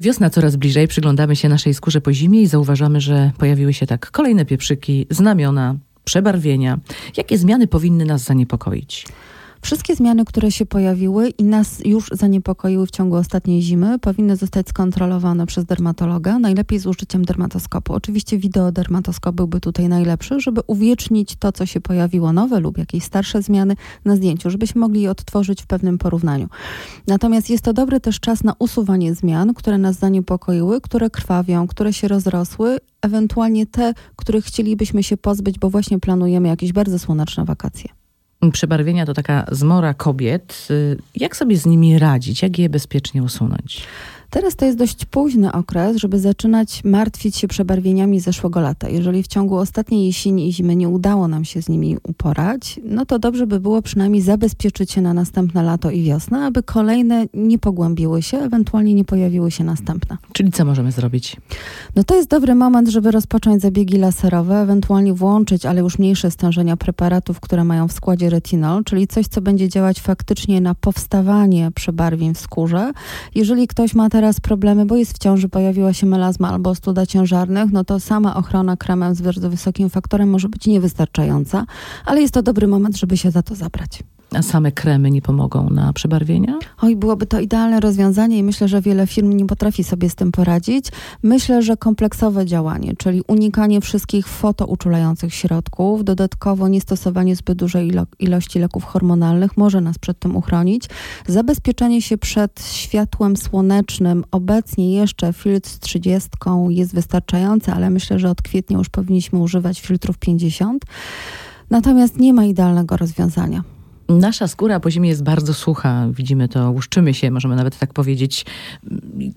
Wiosna coraz bliżej, przyglądamy się naszej skórze po zimie i zauważamy, że pojawiły się tak kolejne pieprzyki, znamiona, przebarwienia. Jakie zmiany powinny nas zaniepokoić? Wszystkie zmiany, które się pojawiły i nas już zaniepokoiły w ciągu ostatniej zimy, powinny zostać skontrolowane przez dermatologa, najlepiej z użyciem dermatoskopu. Oczywiście wideodermatoskop byłby tutaj najlepszy, żeby uwiecznić to, co się pojawiło nowe lub jakieś starsze zmiany na zdjęciu, żebyśmy mogli je odtworzyć w pewnym porównaniu. Natomiast jest to dobry też czas na usuwanie zmian, które nas zaniepokoiły, które krwawią, które się rozrosły, ewentualnie te, których chcielibyśmy się pozbyć, bo właśnie planujemy jakieś bardzo słoneczne wakacje. Przebarwienia to taka zmora kobiet. Y, jak sobie z nimi radzić? Jak je bezpiecznie usunąć? Teraz to jest dość późny okres, żeby zaczynać martwić się przebarwieniami zeszłego lata. Jeżeli w ciągu ostatniej jesieni i zimy nie udało nam się z nimi uporać, no to dobrze by było przynajmniej zabezpieczyć się na następne lato i wiosnę, aby kolejne nie pogłębiły się, ewentualnie nie pojawiły się następne. Czyli co możemy zrobić? No to jest dobry moment, żeby rozpocząć zabiegi laserowe, ewentualnie włączyć, ale już mniejsze stężenia preparatów, które mają w składzie retinol, czyli coś, co będzie działać faktycznie na powstawanie przebarwień w skórze. Jeżeli ktoś ma teraz problemy, bo jest w ciąży, pojawiła się melazma albo studa ciężarnych, no to sama ochrona kremem z bardzo wysokim faktorem może być niewystarczająca, ale jest to dobry moment, żeby się za to zabrać. A same kremy nie pomogą na przebarwienia? Oj, byłoby to idealne rozwiązanie i myślę, że wiele firm nie potrafi sobie z tym poradzić. Myślę, że kompleksowe działanie, czyli unikanie wszystkich fotouczulających środków, dodatkowo niestosowanie zbyt dużej ilo ilości leków hormonalnych może nas przed tym uchronić. Zabezpieczenie się przed światłem słonecznym, obecnie jeszcze filtr z 30 jest wystarczający, ale myślę, że od kwietnia już powinniśmy używać filtrów 50. Natomiast nie ma idealnego rozwiązania. Nasza skóra po zimie jest bardzo sucha, widzimy to, łuszczymy się, możemy nawet tak powiedzieć.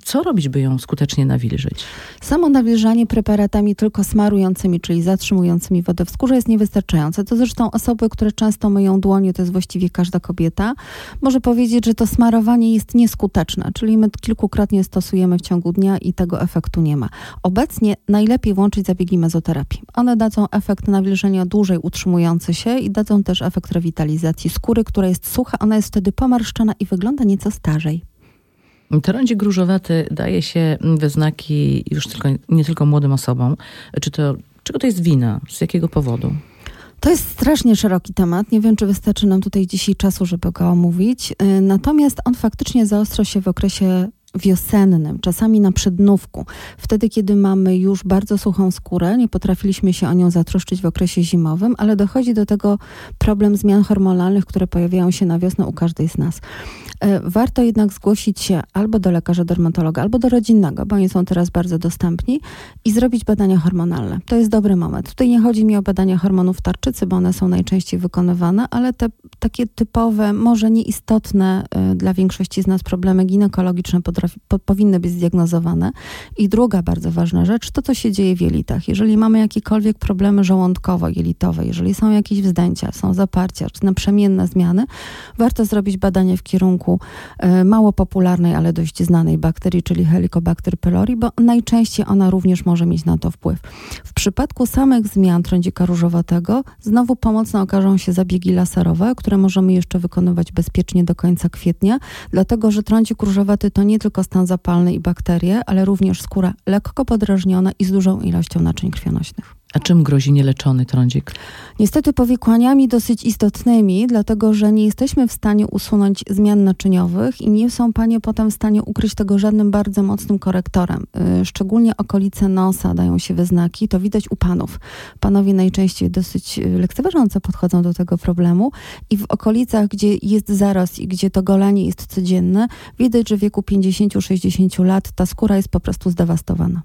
Co robić, by ją skutecznie nawilżyć? Samo nawilżanie preparatami tylko smarującymi, czyli zatrzymującymi wodę w skórze jest niewystarczające. To zresztą osoby, które często myją dłonie, to jest właściwie każda kobieta, może powiedzieć, że to smarowanie jest nieskuteczne, czyli my kilkukrotnie stosujemy w ciągu dnia i tego efektu nie ma. Obecnie najlepiej włączyć zabiegi mezoterapii. One dadzą efekt nawilżenia dłużej utrzymujący się i dadzą też efekt rewitalizacji która jest sucha, ona jest wtedy pomarszczona i wygląda nieco starzej. Trądzik różowaty daje się we znaki już tylko, nie tylko młodym osobom. Czy to, czego to jest wina? Z jakiego powodu? To jest strasznie szeroki temat. Nie wiem, czy wystarczy nam tutaj dzisiaj czasu, żeby go omówić. Y, natomiast on faktycznie zaostrza się w okresie wiosennym, czasami na przednówku, wtedy, kiedy mamy już bardzo suchą skórę, nie potrafiliśmy się o nią zatroszczyć w okresie zimowym, ale dochodzi do tego problem zmian hormonalnych, które pojawiają się na wiosnę u każdej z nas. E, warto jednak zgłosić się albo do lekarza dermatologa, albo do rodzinnego, bo oni są teraz bardzo dostępni i zrobić badania hormonalne. To jest dobry moment. Tutaj nie chodzi mi o badania hormonów tarczycy, bo one są najczęściej wykonywane, ale te takie typowe, może nieistotne y, dla większości z nas problemy ginekologiczne potrafi, po, powinny być zdiagnozowane. I druga bardzo ważna rzecz, to co się dzieje w jelitach. Jeżeli mamy jakiekolwiek problemy żołądkowo-jelitowe, jeżeli są jakieś wzdęcia, są zaparcia, czy naprzemienne zmiany, warto zrobić badanie w kierunku y, mało popularnej, ale dość znanej bakterii, czyli Helicobacter pylori, bo najczęściej ona również może mieć na to wpływ. W przypadku samych zmian trądzika różowatego znowu pomocne okażą się zabiegi laserowe, które możemy jeszcze wykonywać bezpiecznie do końca kwietnia, dlatego że trądzik różowaty to nie tylko stan zapalny i bakterie, ale również skóra lekko podrażniona i z dużą ilością naczyń krwionośnych. A czym grozi nieleczony trądzik? Niestety powikłaniami dosyć istotnymi, dlatego że nie jesteśmy w stanie usunąć zmian naczyniowych i nie są panie potem w stanie ukryć tego żadnym bardzo mocnym korektorem. Y, szczególnie okolice nosa dają się we znaki, to widać u panów. Panowie najczęściej dosyć y, lekceważąco podchodzą do tego problemu i w okolicach, gdzie jest zarost i gdzie to golenie jest codzienne, widać, że w wieku 50-60 lat ta skóra jest po prostu zdewastowana.